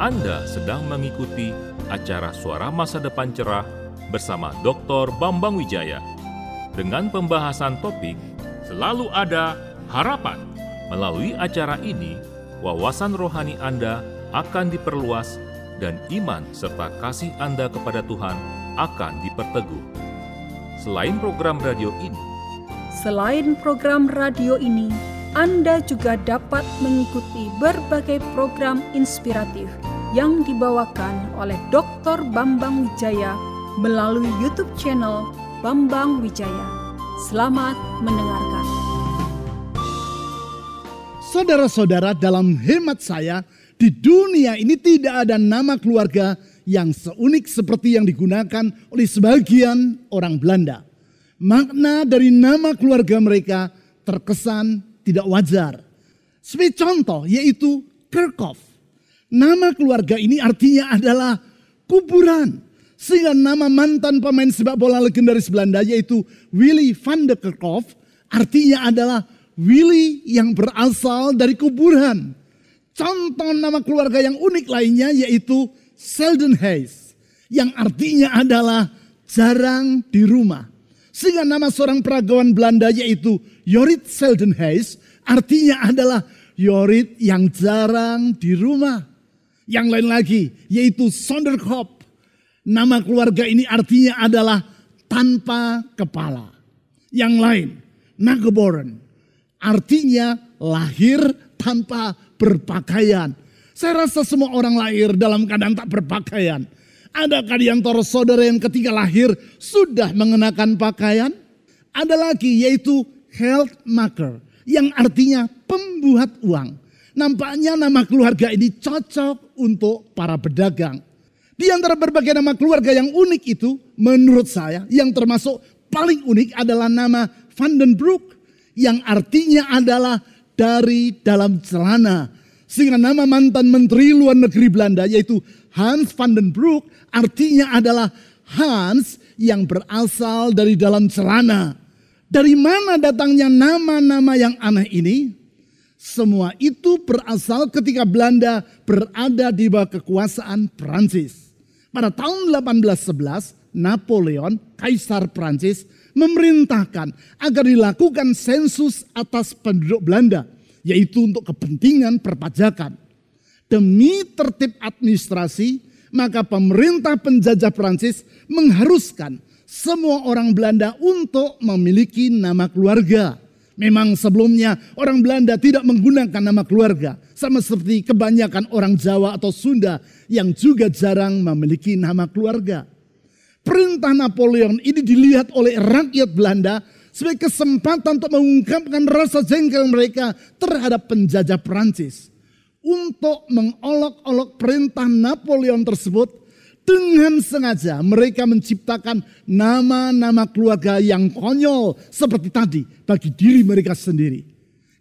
Anda sedang mengikuti acara Suara Masa Depan Cerah bersama Dr. Bambang Wijaya dengan pembahasan topik Selalu Ada Harapan. Melalui acara ini, wawasan rohani Anda akan diperluas dan iman serta kasih Anda kepada Tuhan akan diperteguh. Selain program radio ini, Selain program radio ini, Anda juga dapat mengikuti berbagai program inspiratif yang dibawakan oleh Dr. Bambang Wijaya melalui YouTube channel Bambang Wijaya. Selamat mendengarkan. Saudara-saudara, dalam hemat saya, di dunia ini tidak ada nama keluarga yang seunik seperti yang digunakan oleh sebagian orang Belanda. Makna dari nama keluarga mereka terkesan tidak wajar. Sebagai contoh yaitu Kerkhoff. Nama keluarga ini artinya adalah kuburan. Sehingga nama mantan pemain sepak bola legendaris Belanda yaitu Willy van der Kerkhoff artinya adalah Willy yang berasal dari kuburan. Contoh nama keluarga yang unik lainnya yaitu Selden Hayes. Yang artinya adalah jarang di rumah. Sehingga nama seorang peragawan Belanda yaitu Jorit Selden Hayes artinya adalah Jorit yang jarang di rumah. Yang lain lagi yaitu Sonderkop. Nama keluarga ini artinya adalah tanpa kepala. Yang lain, Nageboren. Artinya lahir tanpa berpakaian. Saya rasa semua orang lahir dalam keadaan tak berpakaian. Adakah di antara saudara yang ketika lahir sudah mengenakan pakaian? Ada lagi yaitu health maker yang artinya pembuat uang. Nampaknya nama keluarga ini cocok untuk para pedagang. Di antara berbagai nama keluarga yang unik itu, menurut saya yang termasuk paling unik adalah nama Vandenbroek yang artinya adalah dari dalam celana. Sehingga nama mantan menteri luar negeri Belanda yaitu Hans van den Broek artinya adalah Hans yang berasal dari dalam celana. Dari mana datangnya nama-nama yang aneh ini? Semua itu berasal ketika Belanda berada di bawah kekuasaan Prancis. Pada tahun 1811, Napoleon, Kaisar Prancis, memerintahkan agar dilakukan sensus atas penduduk Belanda, yaitu untuk kepentingan perpajakan. Demi tertib administrasi, maka pemerintah penjajah Prancis mengharuskan semua orang Belanda untuk memiliki nama keluarga. Memang sebelumnya orang Belanda tidak menggunakan nama keluarga. Sama seperti kebanyakan orang Jawa atau Sunda yang juga jarang memiliki nama keluarga. Perintah Napoleon ini dilihat oleh rakyat Belanda sebagai kesempatan untuk mengungkapkan rasa jengkel mereka terhadap penjajah Prancis. Untuk mengolok-olok perintah Napoleon tersebut, dengan sengaja mereka menciptakan nama-nama keluarga yang konyol seperti tadi bagi diri mereka sendiri.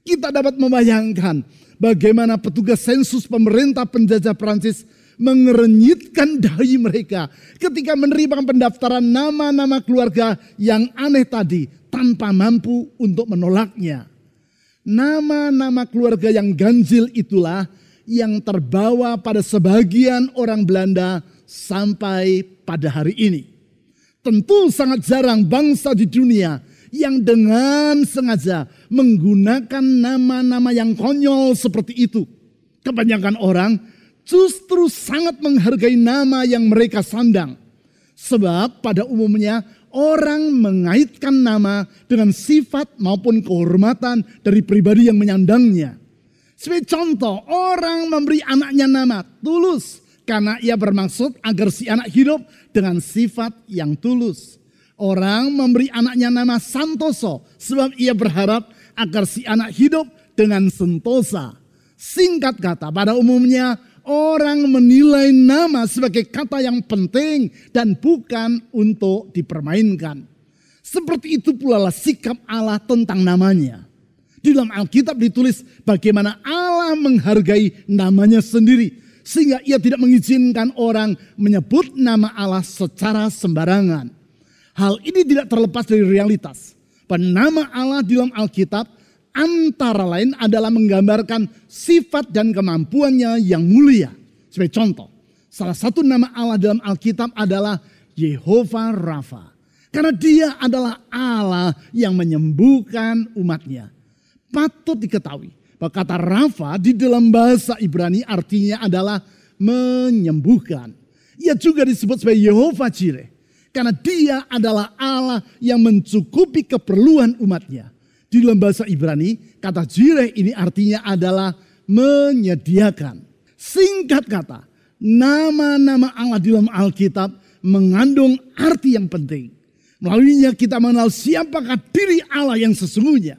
Kita dapat membayangkan bagaimana petugas sensus pemerintah penjajah Prancis mengerenyitkan dahi mereka ketika menerima pendaftaran nama-nama keluarga yang aneh tadi tanpa mampu untuk menolaknya. Nama-nama keluarga yang ganjil itulah yang terbawa pada sebagian orang Belanda sampai pada hari ini. Tentu sangat jarang bangsa di dunia yang dengan sengaja menggunakan nama-nama yang konyol seperti itu. Kebanyakan orang justru sangat menghargai nama yang mereka sandang. Sebab pada umumnya orang mengaitkan nama dengan sifat maupun kehormatan dari pribadi yang menyandangnya. Sebagai contoh, orang memberi anaknya nama tulus karena ia bermaksud agar si anak hidup dengan sifat yang tulus. Orang memberi anaknya nama Santoso sebab ia berharap agar si anak hidup dengan sentosa. Singkat kata, pada umumnya orang menilai nama sebagai kata yang penting dan bukan untuk dipermainkan. Seperti itu pula lah sikap Allah tentang namanya. Di dalam Alkitab ditulis bagaimana Allah menghargai namanya sendiri. Sehingga ia tidak mengizinkan orang menyebut nama Allah secara sembarangan. Hal ini tidak terlepas dari realitas. Penama Allah di dalam Alkitab antara lain adalah menggambarkan sifat dan kemampuannya yang mulia. Sebagai contoh, salah satu nama Allah dalam Alkitab adalah Yehova Rafa. Karena dia adalah Allah yang menyembuhkan umatnya. Patut diketahui kata Rafa di dalam bahasa Ibrani artinya adalah menyembuhkan. Ia juga disebut sebagai Yehova Jireh. Karena dia adalah Allah yang mencukupi keperluan umatnya. Di dalam bahasa Ibrani, kata Jireh ini artinya adalah menyediakan. Singkat kata, nama-nama Allah di dalam Alkitab mengandung arti yang penting. Melaluinya kita mengenal siapakah diri Allah yang sesungguhnya.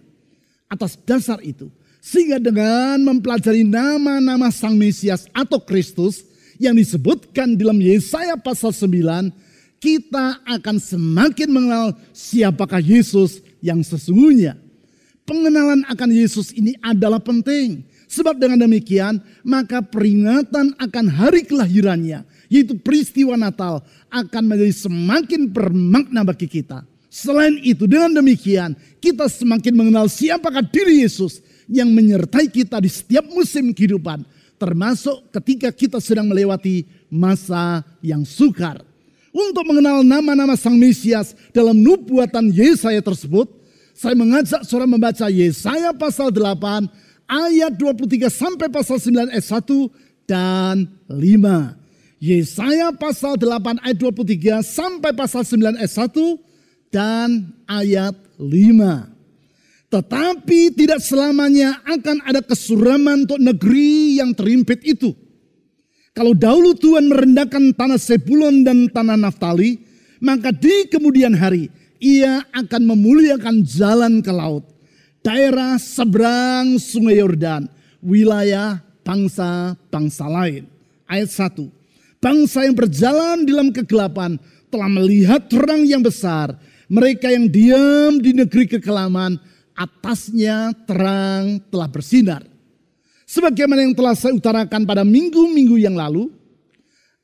Atas dasar itu, sehingga dengan mempelajari nama-nama Sang Mesias atau Kristus yang disebutkan dalam Yesaya pasal 9, kita akan semakin mengenal siapakah Yesus yang sesungguhnya. Pengenalan akan Yesus ini adalah penting. Sebab dengan demikian, maka peringatan akan hari kelahirannya, yaitu peristiwa Natal, akan menjadi semakin bermakna bagi kita. Selain itu, dengan demikian, kita semakin mengenal siapakah diri Yesus yang menyertai kita di setiap musim kehidupan, termasuk ketika kita sedang melewati masa yang sukar. Untuk mengenal nama-nama Sang Mesias dalam nubuatan Yesaya tersebut, saya mengajak saudara membaca Yesaya pasal 8 ayat 23 sampai pasal 9 ayat 1 dan 5. Yesaya pasal 8 ayat 23 sampai pasal 9 ayat 1 dan ayat 5. Tetapi tidak selamanya akan ada kesuraman untuk negeri yang terimpit itu kalau dahulu Tuhan merendahkan tanah Sebulon dan tanah Naftali, maka di kemudian hari ia akan memuliakan jalan ke laut, daerah seberang sungai Yordan, wilayah bangsa-bangsa lain. Ayat 1. Bangsa yang berjalan dalam kegelapan telah melihat terang yang besar. Mereka yang diam di negeri kekelaman, atasnya terang telah bersinar. Sebagaimana yang telah saya utarakan pada minggu-minggu yang lalu,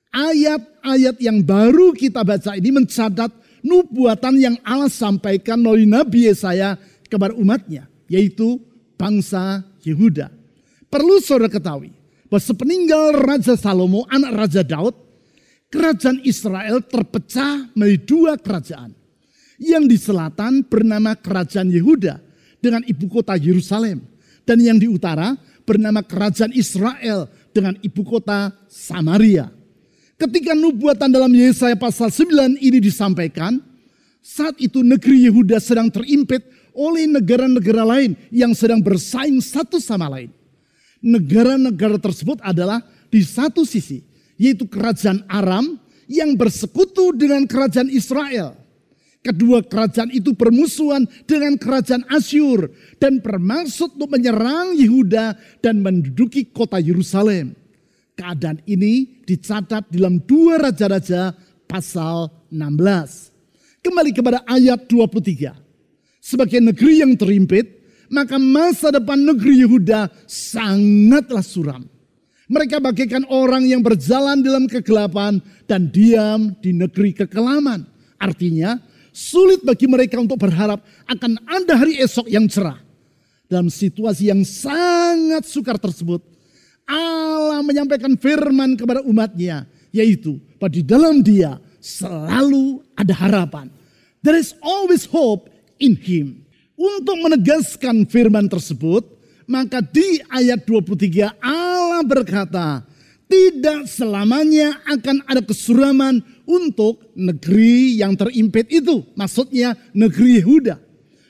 ayat-ayat yang baru kita baca ini mencatat nubuatan yang Allah sampaikan melalui Nabi Yesaya kepada umatnya, yaitu bangsa Yehuda. Perlu saudara ketahui, bahwa sepeninggal Raja Salomo, anak Raja Daud, kerajaan Israel terpecah menjadi dua kerajaan. Yang di selatan bernama Kerajaan Yehuda dengan ibu kota Yerusalem. Dan yang di utara bernama Kerajaan Israel dengan ibu kota Samaria. Ketika nubuatan dalam Yesaya pasal 9 ini disampaikan, saat itu negeri Yehuda sedang terimpit oleh negara-negara lain yang sedang bersaing satu sama lain. Negara-negara tersebut adalah di satu sisi, yaitu kerajaan Aram yang bersekutu dengan kerajaan Israel. Kedua kerajaan itu bermusuhan dengan kerajaan Asyur dan bermaksud untuk menyerang Yehuda dan menduduki kota Yerusalem. Keadaan ini dicatat dalam dua raja-raja pasal 16. Kembali kepada ayat 23. Sebagai negeri yang terimpit, maka masa depan negeri Yehuda sangatlah suram. Mereka bagaikan orang yang berjalan dalam kegelapan dan diam di negeri kekelaman. Artinya, Sulit bagi mereka untuk berharap akan ada hari esok yang cerah. Dalam situasi yang sangat sukar tersebut, Allah menyampaikan firman kepada umatnya, yaitu bahwa di dalam dia selalu ada harapan. There is always hope in him. Untuk menegaskan firman tersebut, maka di ayat 23 Allah berkata, tidak selamanya akan ada kesuraman untuk negeri yang terimpit itu. Maksudnya negeri Yehuda.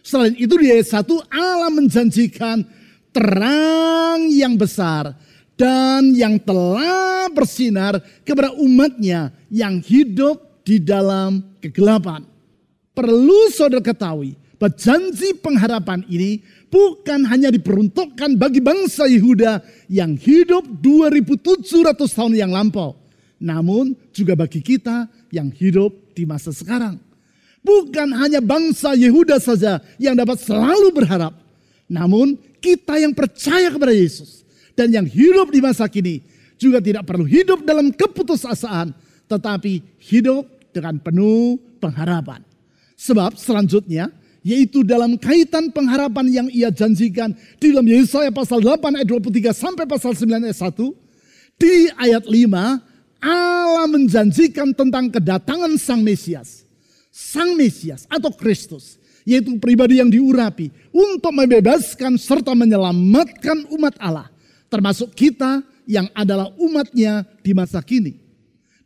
Selain itu di ayat 1 Allah menjanjikan terang yang besar dan yang telah bersinar kepada umatnya yang hidup di dalam kegelapan. Perlu saudara ketahui bahwa janji pengharapan ini bukan hanya diperuntukkan bagi bangsa Yehuda yang hidup 2700 tahun yang lampau namun juga bagi kita yang hidup di masa sekarang. Bukan hanya bangsa Yehuda saja yang dapat selalu berharap, namun kita yang percaya kepada Yesus dan yang hidup di masa kini juga tidak perlu hidup dalam keputusasaan, tetapi hidup dengan penuh pengharapan. Sebab selanjutnya, yaitu dalam kaitan pengharapan yang ia janjikan di dalam Yesaya pasal 8 ayat 23 sampai pasal 9 ayat 1, Di ayat 5, Allah menjanjikan tentang kedatangan Sang Mesias. Sang Mesias atau Kristus, yaitu pribadi yang diurapi untuk membebaskan serta menyelamatkan umat Allah, termasuk kita yang adalah umatnya di masa kini.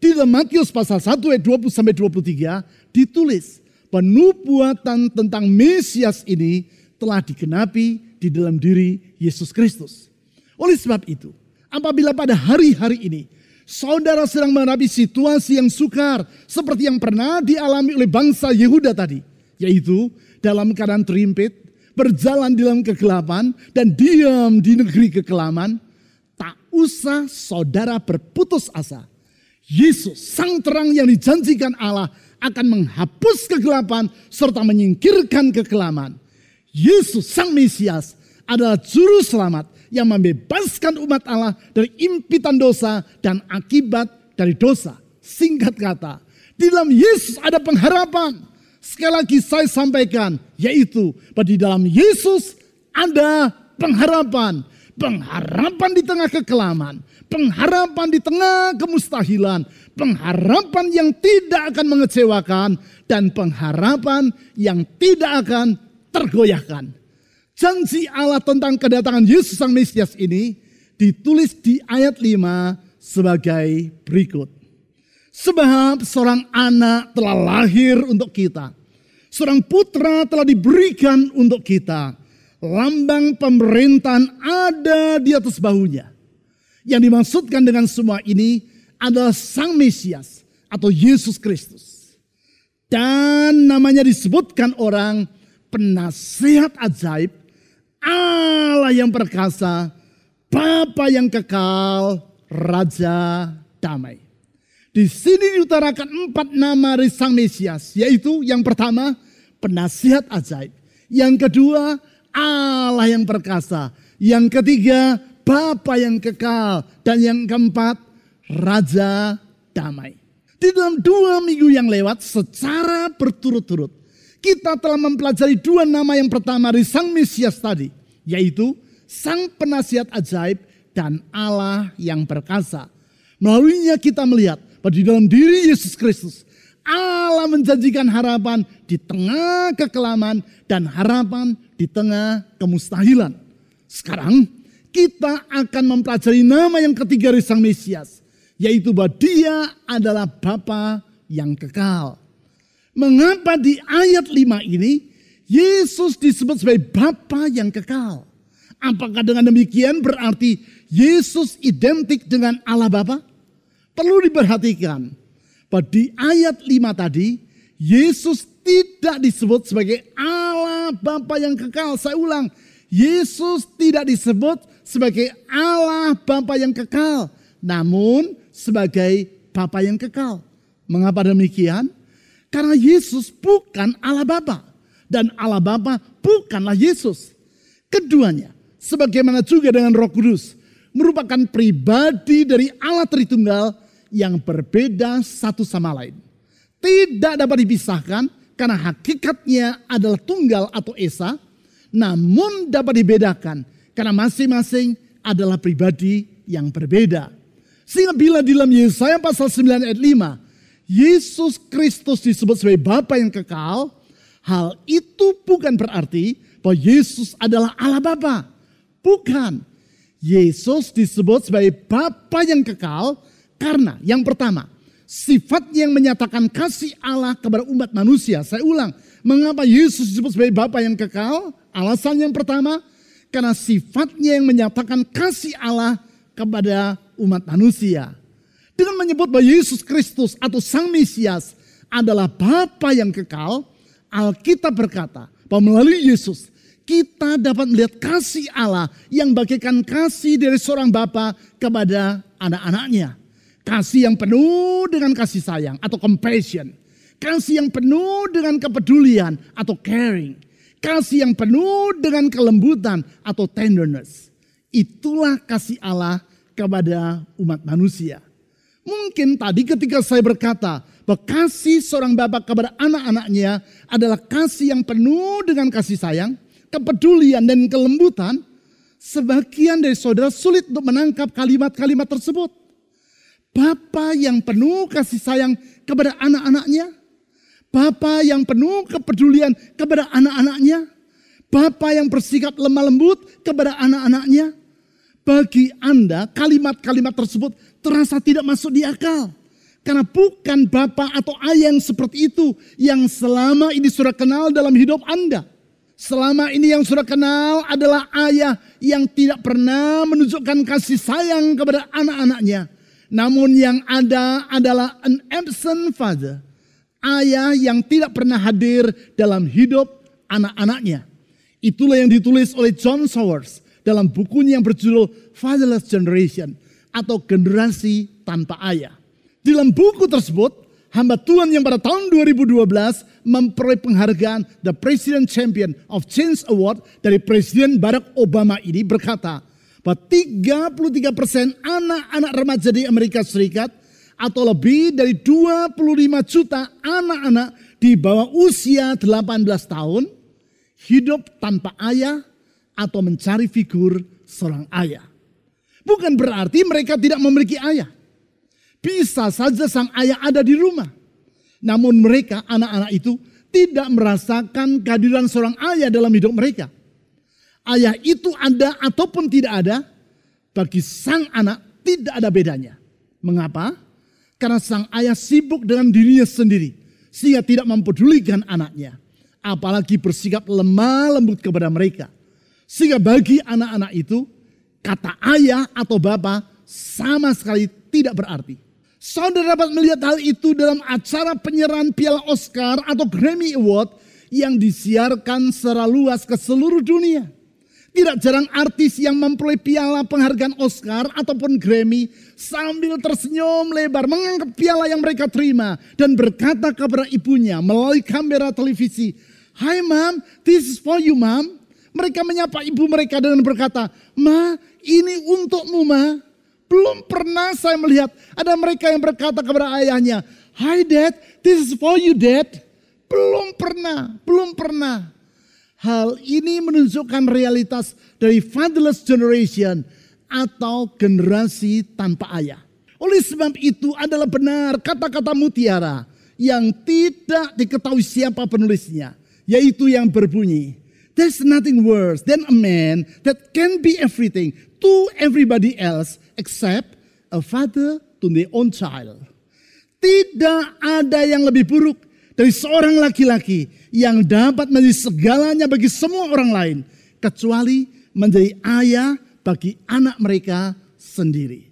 Di dalam Matius pasal 1 ayat 20 sampai 23 ditulis penubuatan tentang Mesias ini telah digenapi di dalam diri Yesus Kristus. Oleh sebab itu, apabila pada hari-hari ini saudara sedang menghadapi situasi yang sukar seperti yang pernah dialami oleh bangsa Yehuda tadi, yaitu dalam keadaan terimpit, berjalan di dalam kegelapan dan diam di negeri kekelaman, tak usah saudara berputus asa. Yesus, sang terang yang dijanjikan Allah akan menghapus kegelapan serta menyingkirkan kekelaman. Yesus, sang Mesias, adalah juru selamat yang membebaskan umat Allah dari impitan dosa dan akibat dari dosa. Singkat kata, di dalam Yesus ada pengharapan. Sekali lagi saya sampaikan, yaitu bahwa di dalam Yesus ada pengharapan. Pengharapan di tengah kekelaman, pengharapan di tengah kemustahilan, pengharapan yang tidak akan mengecewakan, dan pengharapan yang tidak akan tergoyahkan janji Allah tentang kedatangan Yesus Sang Mesias ini ditulis di ayat 5 sebagai berikut. Sebab seorang anak telah lahir untuk kita. Seorang putra telah diberikan untuk kita. Lambang pemerintahan ada di atas bahunya. Yang dimaksudkan dengan semua ini adalah Sang Mesias atau Yesus Kristus. Dan namanya disebutkan orang penasihat ajaib, Allah yang perkasa, Bapa yang kekal, Raja damai. Di sini diutarakan empat nama Sang Mesias, yaitu yang pertama penasihat ajaib, yang kedua Allah yang perkasa, yang ketiga Bapa yang kekal, dan yang keempat Raja damai. Di dalam dua minggu yang lewat secara berturut-turut kita telah mempelajari dua nama yang pertama dari Sang Mesias tadi, yaitu Sang Penasihat Ajaib dan Allah yang perkasa. Melaluinya kita melihat bahwa di dalam diri Yesus Kristus, Allah menjanjikan harapan di tengah kekelaman dan harapan di tengah kemustahilan. Sekarang kita akan mempelajari nama yang ketiga dari Sang Mesias, yaitu bahwa dia adalah Bapa yang kekal. Mengapa di ayat 5 ini Yesus disebut sebagai Bapa yang kekal? Apakah dengan demikian berarti Yesus identik dengan Allah Bapa? Perlu diperhatikan bahwa di ayat 5 tadi Yesus tidak disebut sebagai Allah Bapa yang kekal. Saya ulang, Yesus tidak disebut sebagai Allah Bapa yang kekal, namun sebagai Bapa yang kekal. Mengapa demikian? Karena Yesus bukan Allah Bapa dan Allah Bapa bukanlah Yesus. Keduanya, sebagaimana juga dengan Roh Kudus, merupakan pribadi dari Allah Tritunggal yang berbeda satu sama lain. Tidak dapat dipisahkan karena hakikatnya adalah tunggal atau esa, namun dapat dibedakan karena masing-masing adalah pribadi yang berbeda. Sehingga bila di dalam Yesaya pasal 9 ayat 5, Yesus Kristus disebut sebagai Bapa yang kekal, hal itu bukan berarti bahwa Yesus adalah Allah Bapa. Bukan. Yesus disebut sebagai Bapa yang kekal karena yang pertama, sifatnya yang menyatakan kasih Allah kepada umat manusia. Saya ulang, mengapa Yesus disebut sebagai Bapa yang kekal? Alasan yang pertama, karena sifatnya yang menyatakan kasih Allah kepada umat manusia. Dengan menyebut bahwa Yesus Kristus atau Sang Mesias adalah Bapa yang kekal, Alkitab berkata bahwa melalui Yesus kita dapat melihat kasih Allah yang bagaikan kasih dari seorang Bapa kepada anak-anaknya. Kasih yang penuh dengan kasih sayang atau compassion. Kasih yang penuh dengan kepedulian atau caring. Kasih yang penuh dengan kelembutan atau tenderness. Itulah kasih Allah kepada umat manusia. Mungkin tadi ketika saya berkata bahwa kasih seorang bapak kepada anak-anaknya adalah kasih yang penuh dengan kasih sayang, kepedulian dan kelembutan, sebagian dari saudara sulit untuk menangkap kalimat-kalimat tersebut. Bapa yang penuh kasih sayang kepada anak-anaknya. Bapa yang penuh kepedulian kepada anak-anaknya. Bapa yang bersikap lemah lembut kepada anak-anaknya. Bagi Anda kalimat-kalimat tersebut terasa tidak masuk di akal. Karena bukan bapak atau ayah yang seperti itu yang selama ini sudah kenal dalam hidup Anda. Selama ini yang sudah kenal adalah ayah yang tidak pernah menunjukkan kasih sayang kepada anak-anaknya. Namun yang ada adalah an absent father. Ayah yang tidak pernah hadir dalam hidup anak-anaknya. Itulah yang ditulis oleh John Sowers dalam bukunya yang berjudul Fatherless Generation atau generasi tanpa ayah. Di dalam buku tersebut, hamba Tuhan yang pada tahun 2012 memperoleh penghargaan The President Champion of Change Award dari Presiden Barack Obama ini berkata bahwa 33 persen anak-anak remaja di Amerika Serikat atau lebih dari 25 juta anak-anak di bawah usia 18 tahun hidup tanpa ayah atau mencari figur seorang ayah. Bukan berarti mereka tidak memiliki ayah. Bisa saja sang ayah ada di rumah. Namun mereka, anak-anak itu, tidak merasakan kehadiran seorang ayah dalam hidup mereka. Ayah itu ada ataupun tidak ada, bagi sang anak tidak ada bedanya. Mengapa? Karena sang ayah sibuk dengan dirinya sendiri, sehingga tidak mempedulikan anaknya. Apalagi bersikap lemah lembut kepada mereka. Sehingga bagi anak-anak itu, kata ayah atau bapak sama sekali tidak berarti. Saudara dapat melihat hal itu dalam acara penyerahan piala Oscar atau Grammy Award yang disiarkan secara luas ke seluruh dunia. Tidak jarang artis yang memperoleh piala penghargaan Oscar ataupun Grammy sambil tersenyum lebar mengangkat piala yang mereka terima dan berkata kepada ibunya melalui kamera televisi, Hai mam, this is for you mam. Mereka menyapa ibu mereka dengan berkata, Ma, ini untukmu ma. Belum pernah saya melihat ada mereka yang berkata kepada ayahnya, Hi dad, this is for you dad. Belum pernah, belum pernah. Hal ini menunjukkan realitas dari fatherless generation atau generasi tanpa ayah. Oleh sebab itu adalah benar kata-kata mutiara yang tidak diketahui siapa penulisnya. Yaitu yang berbunyi, There's nothing worse than a man that can be everything to everybody else except a father to their own child. Tidak ada yang lebih buruk dari seorang laki-laki yang dapat menjadi segalanya bagi semua orang lain kecuali menjadi ayah bagi anak mereka sendiri.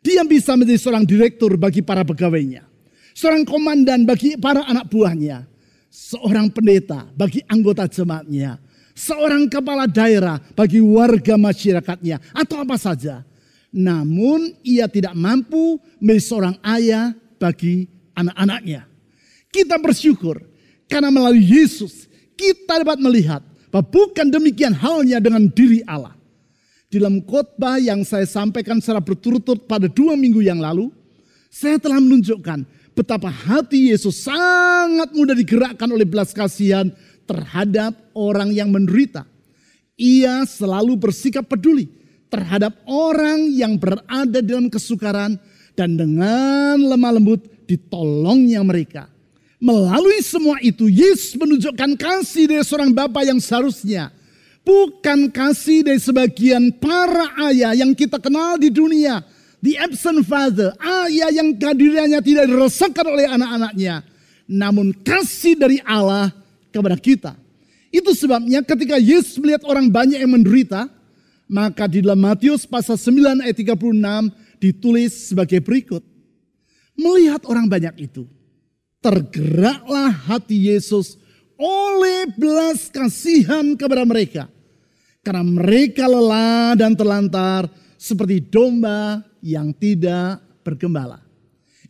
Dia bisa menjadi seorang direktur bagi para pegawainya, seorang komandan bagi para anak buahnya, seorang pendeta bagi anggota jemaatnya, seorang kepala daerah bagi warga masyarakatnya atau apa saja. Namun ia tidak mampu menjadi seorang ayah bagi anak-anaknya. Kita bersyukur karena melalui Yesus kita dapat melihat bahwa bukan demikian halnya dengan diri Allah. Dalam khotbah yang saya sampaikan secara berturut-turut pada dua minggu yang lalu, saya telah menunjukkan betapa hati Yesus sangat mudah digerakkan oleh belas kasihan terhadap orang yang menderita. Ia selalu bersikap peduli terhadap orang yang berada dalam kesukaran dan dengan lemah lembut ditolongnya mereka. Melalui semua itu, Yesus menunjukkan kasih dari seorang Bapa yang seharusnya. Bukan kasih dari sebagian para ayah yang kita kenal di dunia. The absent father, ayah yang kehadirannya tidak dirasakan oleh anak-anaknya. Namun kasih dari Allah kepada kita. Itu sebabnya ketika Yesus melihat orang banyak yang menderita, maka di dalam Matius pasal 9 ayat 36 ditulis sebagai berikut. Melihat orang banyak itu, tergeraklah hati Yesus oleh belas kasihan kepada mereka. Karena mereka lelah dan terlantar seperti domba yang tidak bergembala.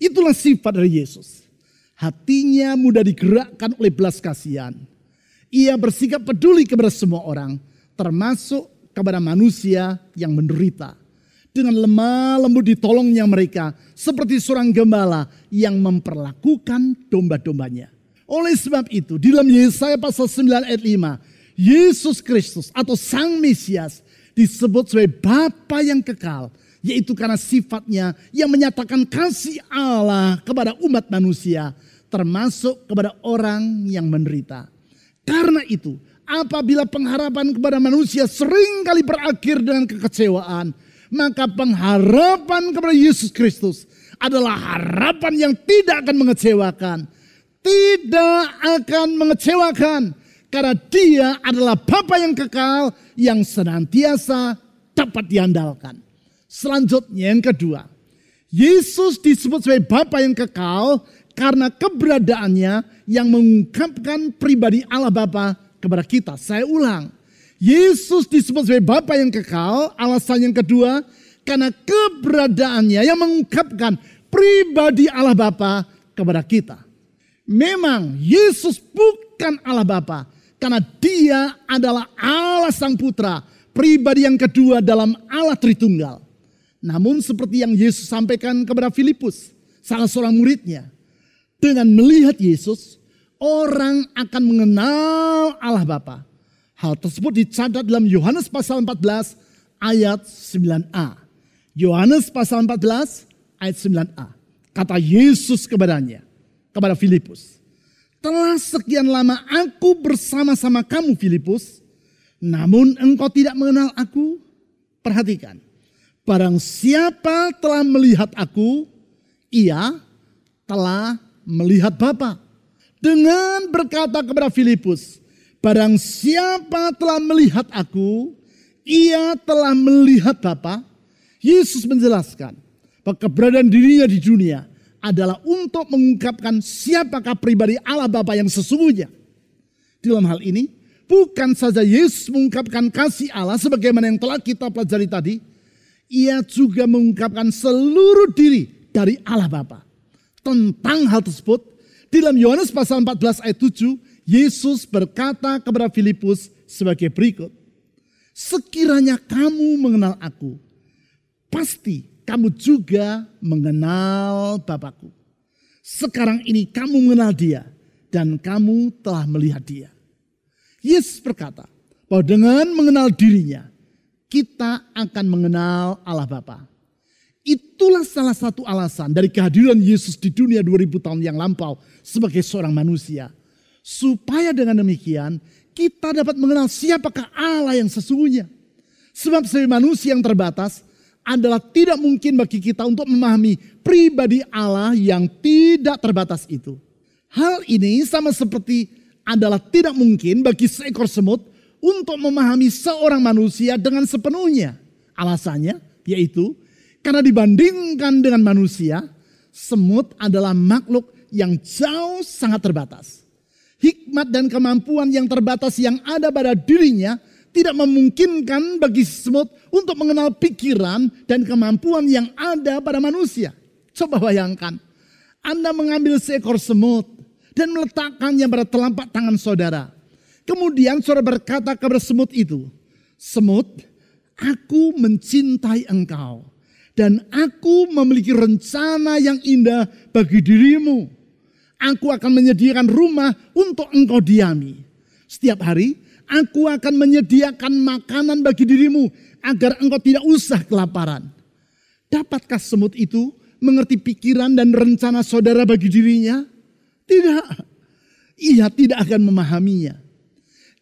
Itulah sifat dari Yesus. Hatinya mudah digerakkan oleh belas kasihan. Ia bersikap peduli kepada semua orang, termasuk kepada manusia yang menderita. Dengan lemah lembut ditolongnya mereka, seperti seorang gembala yang memperlakukan domba-dombanya. Oleh sebab itu, di dalam Yesaya pasal 9 ayat 5, Yesus Kristus atau Sang Mesias disebut sebagai Bapa yang kekal Yaitu karena sifatnya yang menyatakan kasih Allah kepada umat manusia. Termasuk kepada orang yang menderita. Karena itu apabila pengharapan kepada manusia sering kali berakhir dengan kekecewaan. Maka pengharapan kepada Yesus Kristus adalah harapan yang tidak akan mengecewakan. Tidak akan mengecewakan. Karena dia adalah Bapa yang kekal yang senantiasa dapat diandalkan. Selanjutnya yang kedua, Yesus disebut sebagai Bapa yang kekal karena keberadaannya yang mengungkapkan pribadi Allah Bapa kepada kita. Saya ulang, Yesus disebut sebagai Bapa yang kekal, alasan yang kedua, karena keberadaannya yang mengungkapkan pribadi Allah Bapa kepada kita. Memang Yesus bukan Allah Bapa, karena dia adalah Allah Sang Putra, pribadi yang kedua dalam Allah Tritunggal. Namun seperti yang Yesus sampaikan kepada Filipus, salah seorang muridnya. Dengan melihat Yesus, orang akan mengenal Allah Bapa. Hal tersebut dicatat dalam Yohanes pasal 14 ayat 9a. Yohanes pasal 14 ayat 9a. Kata Yesus kepadanya, kepada Filipus. Telah sekian lama aku bersama-sama kamu Filipus, namun engkau tidak mengenal aku. Perhatikan, Barang siapa telah melihat aku, ia telah melihat Bapa. Dengan berkata kepada Filipus, barang siapa telah melihat aku, ia telah melihat Bapa. Yesus menjelaskan bahwa keberadaan dirinya di dunia adalah untuk mengungkapkan siapakah pribadi Allah Bapa yang sesungguhnya. Dalam hal ini, bukan saja Yesus mengungkapkan kasih Allah sebagaimana yang telah kita pelajari tadi, ia juga mengungkapkan seluruh diri dari Allah Bapa. Tentang hal tersebut, di dalam Yohanes pasal 14 ayat 7, Yesus berkata kepada Filipus sebagai berikut. Sekiranya kamu mengenal aku, pasti kamu juga mengenal Bapakku. Sekarang ini kamu mengenal dia dan kamu telah melihat dia. Yesus berkata bahwa dengan mengenal dirinya, kita akan mengenal Allah Bapa. Itulah salah satu alasan dari kehadiran Yesus di dunia 2000 tahun yang lampau sebagai seorang manusia. Supaya dengan demikian kita dapat mengenal siapakah Allah yang sesungguhnya. Sebab sebagai manusia yang terbatas adalah tidak mungkin bagi kita untuk memahami pribadi Allah yang tidak terbatas itu. Hal ini sama seperti adalah tidak mungkin bagi seekor semut untuk memahami seorang manusia dengan sepenuhnya. Alasannya yaitu karena dibandingkan dengan manusia, semut adalah makhluk yang jauh sangat terbatas. Hikmat dan kemampuan yang terbatas yang ada pada dirinya tidak memungkinkan bagi semut untuk mengenal pikiran dan kemampuan yang ada pada manusia. Coba bayangkan, Anda mengambil seekor semut dan meletakkannya pada telapak tangan saudara. Kemudian saudara berkata kepada semut itu, Semut, aku mencintai engkau. Dan aku memiliki rencana yang indah bagi dirimu. Aku akan menyediakan rumah untuk engkau diami. Setiap hari aku akan menyediakan makanan bagi dirimu agar engkau tidak usah kelaparan. Dapatkah semut itu mengerti pikiran dan rencana saudara bagi dirinya? Tidak. Ia tidak akan memahaminya.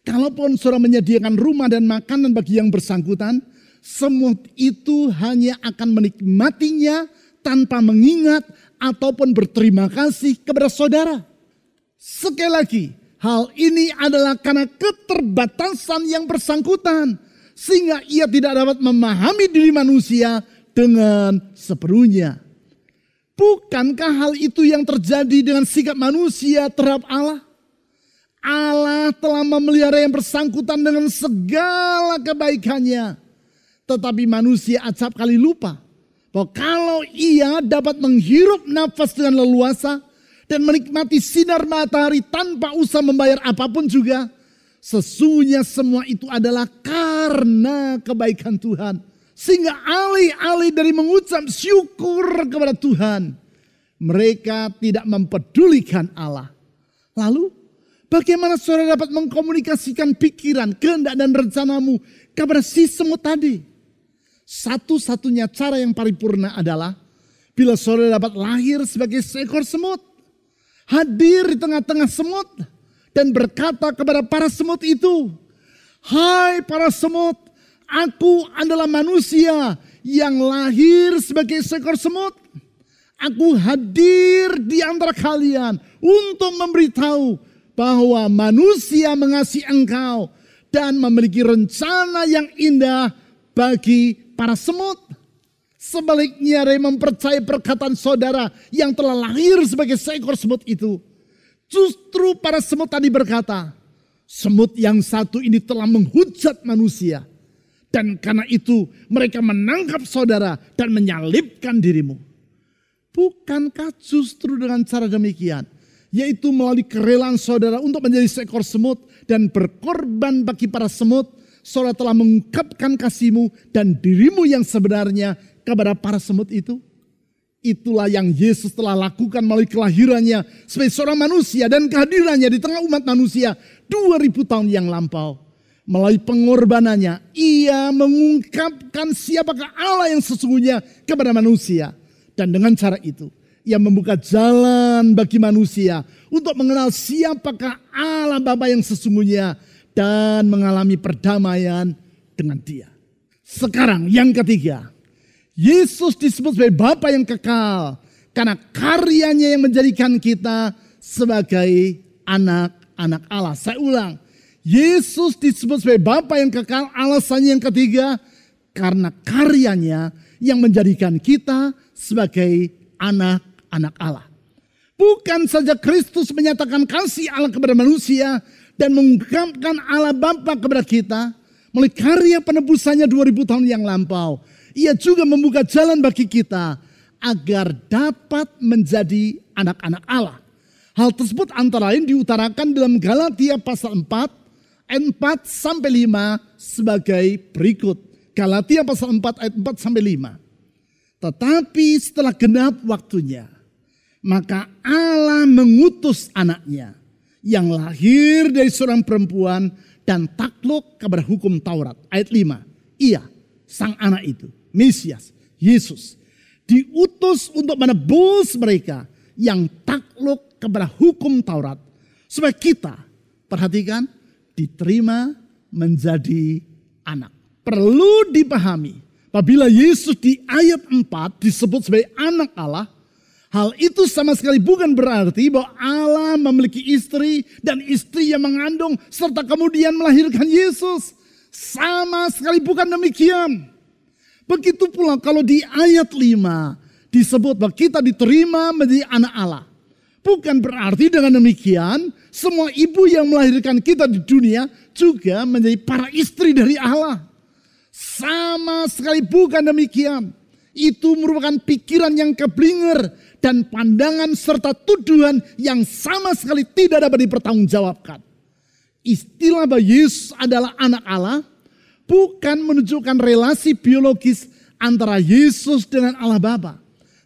Kalaupun saudara menyediakan rumah dan makanan bagi yang bersangkutan, semut itu hanya akan menikmatinya tanpa mengingat ataupun berterima kasih kepada saudara. Sekali lagi, hal ini adalah karena keterbatasan yang bersangkutan. Sehingga ia tidak dapat memahami diri manusia dengan sepenuhnya. Bukankah hal itu yang terjadi dengan sikap manusia terhadap Allah? Allah telah memelihara yang bersangkutan dengan segala kebaikannya. Tetapi manusia acap kali lupa bahwa kalau ia dapat menghirup nafas dengan leluasa dan menikmati sinar matahari tanpa usah membayar apa pun juga, sesungguhnya semua itu adalah karena kebaikan Tuhan. Sehingga alih-alih dari mengucap syukur kepada Tuhan, mereka tidak mempedulikan Allah. Lalu Bagaimana saudara dapat mengkomunikasikan pikiran, kehendak dan rencanamu kepada si semut tadi? Satu-satunya cara yang paripurna adalah bila saudara dapat lahir sebagai seekor semut. Hadir di tengah-tengah semut dan berkata kepada para semut itu, Hai para semut, aku adalah manusia yang lahir sebagai seekor semut. Aku hadir di antara kalian untuk memberitahu bahwa manusia mengasihi engkau dan memiliki rencana yang indah bagi para semut. Sebaliknya Ray mempercayai perkataan saudara yang telah lahir sebagai seekor semut itu. Justru para semut tadi berkata, semut yang satu ini telah menghujat manusia. Dan karena itu mereka menangkap saudara dan menyalibkan dirimu. Bukankah justru dengan cara demikian, yaitu melalui kerelaan saudara untuk menjadi seekor semut dan berkorban bagi para semut, saudara telah mengungkapkan kasihmu dan dirimu yang sebenarnya kepada para semut itu? Itulah yang Yesus telah lakukan melalui kelahirannya sebagai seorang manusia dan kehadirannya di tengah umat manusia 2000 tahun yang lampau. Melalui pengorbanannya, ia mengungkapkan siapakah Allah yang sesungguhnya kepada manusia. Dan dengan cara itu, ia membuka jalan bagi manusia untuk mengenal siapakah Allah Bapa yang sesungguhnya dan mengalami perdamaian dengan dia. Sekarang yang ketiga, Yesus disebut sebagai Bapa yang kekal karena karyanya yang menjadikan kita sebagai anak-anak Allah. Saya ulang, Yesus disebut sebagai Bapa yang kekal. Alasannya yang ketiga, karena karyanya yang menjadikan kita sebagai anak-anak Allah. Bukan saja Kristus menyatakan kasih Allah kepada manusia dan mengungkapkan Allah Bapa kepada kita melalui karya penebusannya 2000 tahun yang lampau ia juga membuka jalan bagi kita agar dapat menjadi anak-anak Allah. Hal tersebut antara lain diutarakan dalam Galatia pasal 4 ayat 4 sampai 5 sebagai berikut. Galatia pasal 4 ayat 4 sampai 5. Tetapi setelah genap waktunya, maka Allah mengutus anaknya yang lahir dari seorang perempuan dan takluk kepada hukum Taurat. Ayat 5. Ia, sang anak itu, Mesias, Yesus, diutus untuk menebus mereka yang takluk kepada hukum Taurat. Supaya kita, perhatikan, diterima menjadi anak. Perlu dipahami, apabila Yesus di ayat 4 disebut sebagai anak Allah, Hal itu sama sekali bukan berarti bahwa Allah memiliki istri dan istri yang mengandung serta kemudian melahirkan Yesus. Sama sekali bukan demikian. Begitu pula kalau di ayat 5 disebut bahwa kita diterima menjadi anak Allah. Bukan berarti dengan demikian semua ibu yang melahirkan kita di dunia juga menjadi para istri dari Allah. Sama sekali bukan demikian. Itu merupakan pikiran yang keblinger dan pandangan serta tuduhan yang sama sekali tidak dapat dipertanggungjawabkan. Istilah bahwa Yesus adalah anak Allah bukan menunjukkan relasi biologis antara Yesus dengan Allah Bapa,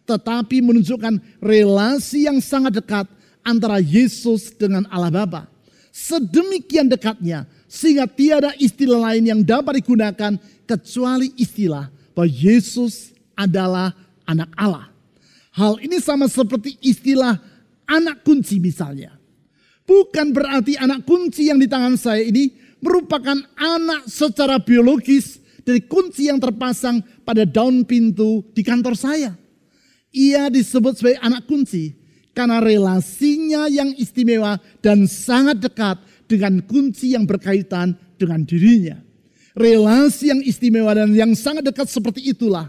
tetapi menunjukkan relasi yang sangat dekat antara Yesus dengan Allah Bapa. Sedemikian dekatnya sehingga tiada istilah lain yang dapat digunakan kecuali istilah bahwa Yesus adalah anak Allah. Hal ini sama seperti istilah anak kunci misalnya. Bukan berarti anak kunci yang di tangan saya ini merupakan anak secara biologis dari kunci yang terpasang pada daun pintu di kantor saya. Ia disebut sebagai anak kunci karena relasinya yang istimewa dan sangat dekat dengan kunci yang berkaitan dengan dirinya. Relasi yang istimewa dan yang sangat dekat seperti itulah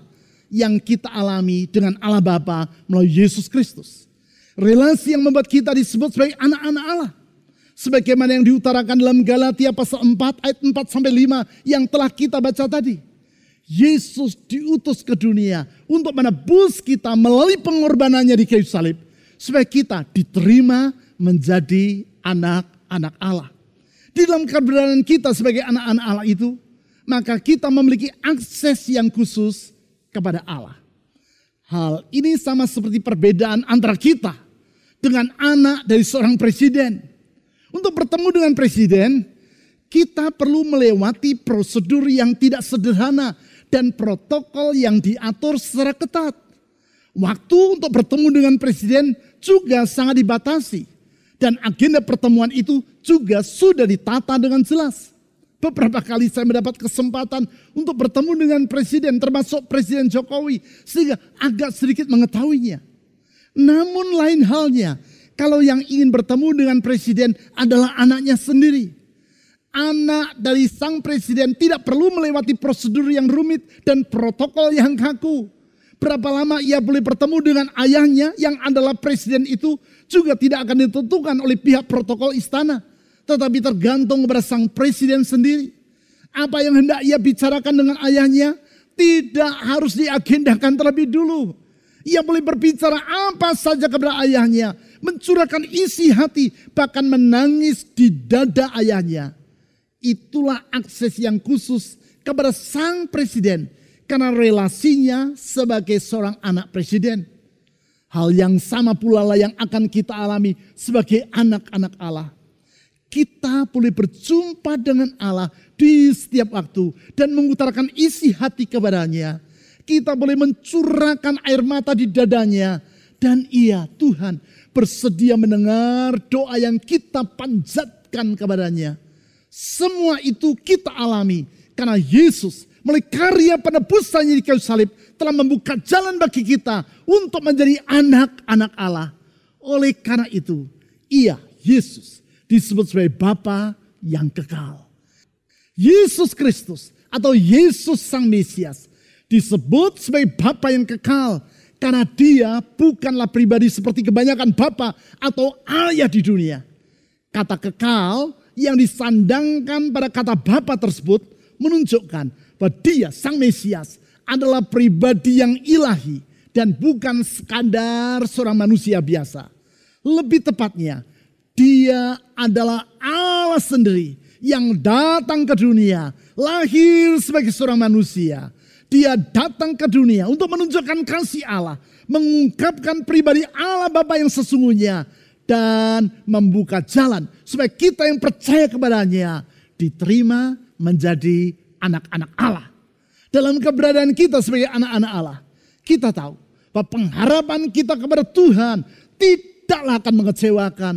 yang kita alami dengan Allah Bapa melalui Yesus Kristus. Relasi yang membuat kita disebut sebagai anak-anak Allah sebagaimana yang diutarakan dalam Galatia pasal 4 ayat 4 sampai 5 yang telah kita baca tadi. Yesus diutus ke dunia untuk menebus kita melalui pengorbanannya di kayu salib supaya kita diterima menjadi anak-anak Allah. Di dalam keberadaan kita sebagai anak-anak Allah itu, maka kita memiliki akses yang khusus kepada Allah. Hal ini sama seperti perbedaan antara kita dengan anak dari seorang presiden untuk bertemu dengan presiden, kita perlu melewati prosedur yang tidak sederhana dan protokol yang diatur secara ketat. Waktu untuk bertemu dengan presiden juga sangat dibatasi. Dan agenda pertemuan itu juga sudah ditata dengan jelas. Beberapa kali saya mendapat kesempatan untuk bertemu dengan presiden termasuk Presiden Jokowi. Sehingga agak sedikit mengetahuinya. Namun lain halnya kalau yang ingin bertemu dengan presiden adalah anaknya sendiri. Anak dari sang presiden tidak perlu melewati prosedur yang rumit dan protokol yang kaku. Berapa lama ia boleh bertemu dengan ayahnya yang adalah presiden itu juga tidak akan ditentukan oleh pihak protokol istana. Tetapi tergantung kepada sang presiden sendiri. Apa yang hendak ia bicarakan dengan ayahnya tidak harus diagendakan terlebih dulu. Ia boleh berbicara apa saja kepada ayahnya mencurahkan isi hati, bahkan menangis di dada ayahnya. Itulah akses yang khusus kepada sang presiden karena relasinya sebagai seorang anak presiden. Hal yang sama pula lah yang akan kita alami sebagai anak-anak Allah. Kita boleh berjumpa dengan Allah di setiap waktu dan mengutarakan isi hati kepadanya. Kita boleh mencurahkan air mata di dadanya dan ia Tuhan bersedia mendengar doa yang kita panjatkan kepadanya. Semua itu kita alami karena Yesus melalui karya penebusannya di kayu salib telah membuka jalan bagi kita untuk menjadi anak-anak Allah. Oleh karena itu, ia Yesus disebut sebagai Bapa yang kekal. Yesus Kristus atau Yesus Sang Mesias disebut sebagai Bapa yang kekal karena dia bukanlah pribadi seperti kebanyakan bapak atau ayah di dunia. Kata kekal yang disandangkan pada kata bapak tersebut menunjukkan bahwa dia sang Mesias adalah pribadi yang ilahi dan bukan sekadar seorang manusia biasa. Lebih tepatnya, dia adalah Allah sendiri yang datang ke dunia, lahir sebagai seorang manusia, dia datang ke dunia untuk menunjukkan kasih Allah, mengungkapkan pribadi Allah Bapa yang sesungguhnya dan membuka jalan supaya kita yang percaya kepadanya diterima menjadi anak-anak Allah. Dalam keberadaan kita sebagai anak-anak Allah, kita tahu bahwa pengharapan kita kepada Tuhan tidaklah akan mengecewakan.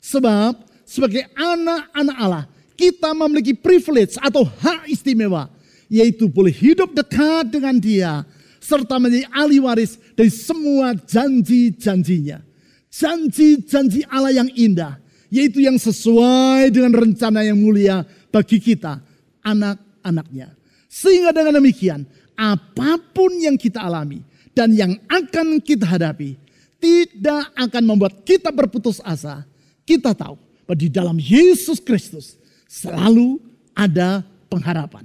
Sebab sebagai anak-anak Allah, kita memiliki privilege atau hak istimewa yaitu boleh hidup dekat dengan dia serta menjadi ahli waris dari semua janji-janjinya. Janji-janji Allah yang indah, yaitu yang sesuai dengan rencana yang mulia bagi kita, anak-anaknya. Sehingga dengan demikian, apa pun yang kita alami dan yang akan kita hadapi, tidak akan membuat kita berputus asa. Kita tahu bahwa di dalam Yesus Kristus selalu ada pengharapan.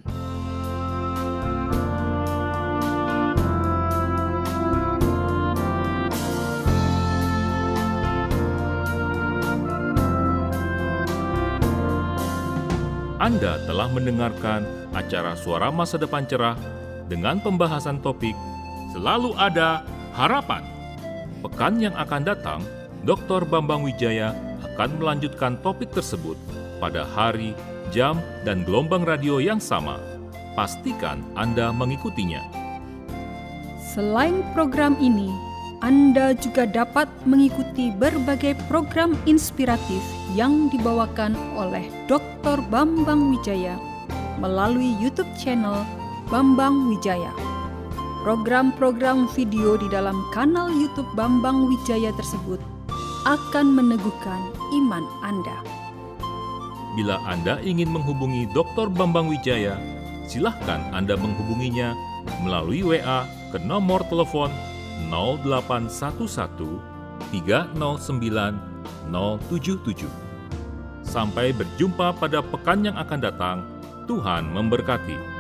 Anda telah mendengarkan acara Suara Masa Depan Cerah dengan pembahasan topik Selalu Ada Harapan. Pekan yang akan datang, Dr. Bambang Wijaya akan melanjutkan topik tersebut pada hari, jam, dan gelombang radio yang sama. Pastikan Anda mengikutinya. Selain program ini, Anda juga dapat mengikuti berbagai program inspiratif yang dibawakan oleh Dr. Bambang Wijaya melalui YouTube channel Bambang Wijaya. Program-program video di dalam kanal YouTube Bambang Wijaya tersebut akan meneguhkan iman Anda. Bila Anda ingin menghubungi Dr. Bambang Wijaya, silahkan Anda menghubunginya melalui WA ke nomor telepon 0811 309 077. Sampai berjumpa pada pekan yang akan datang. Tuhan memberkati.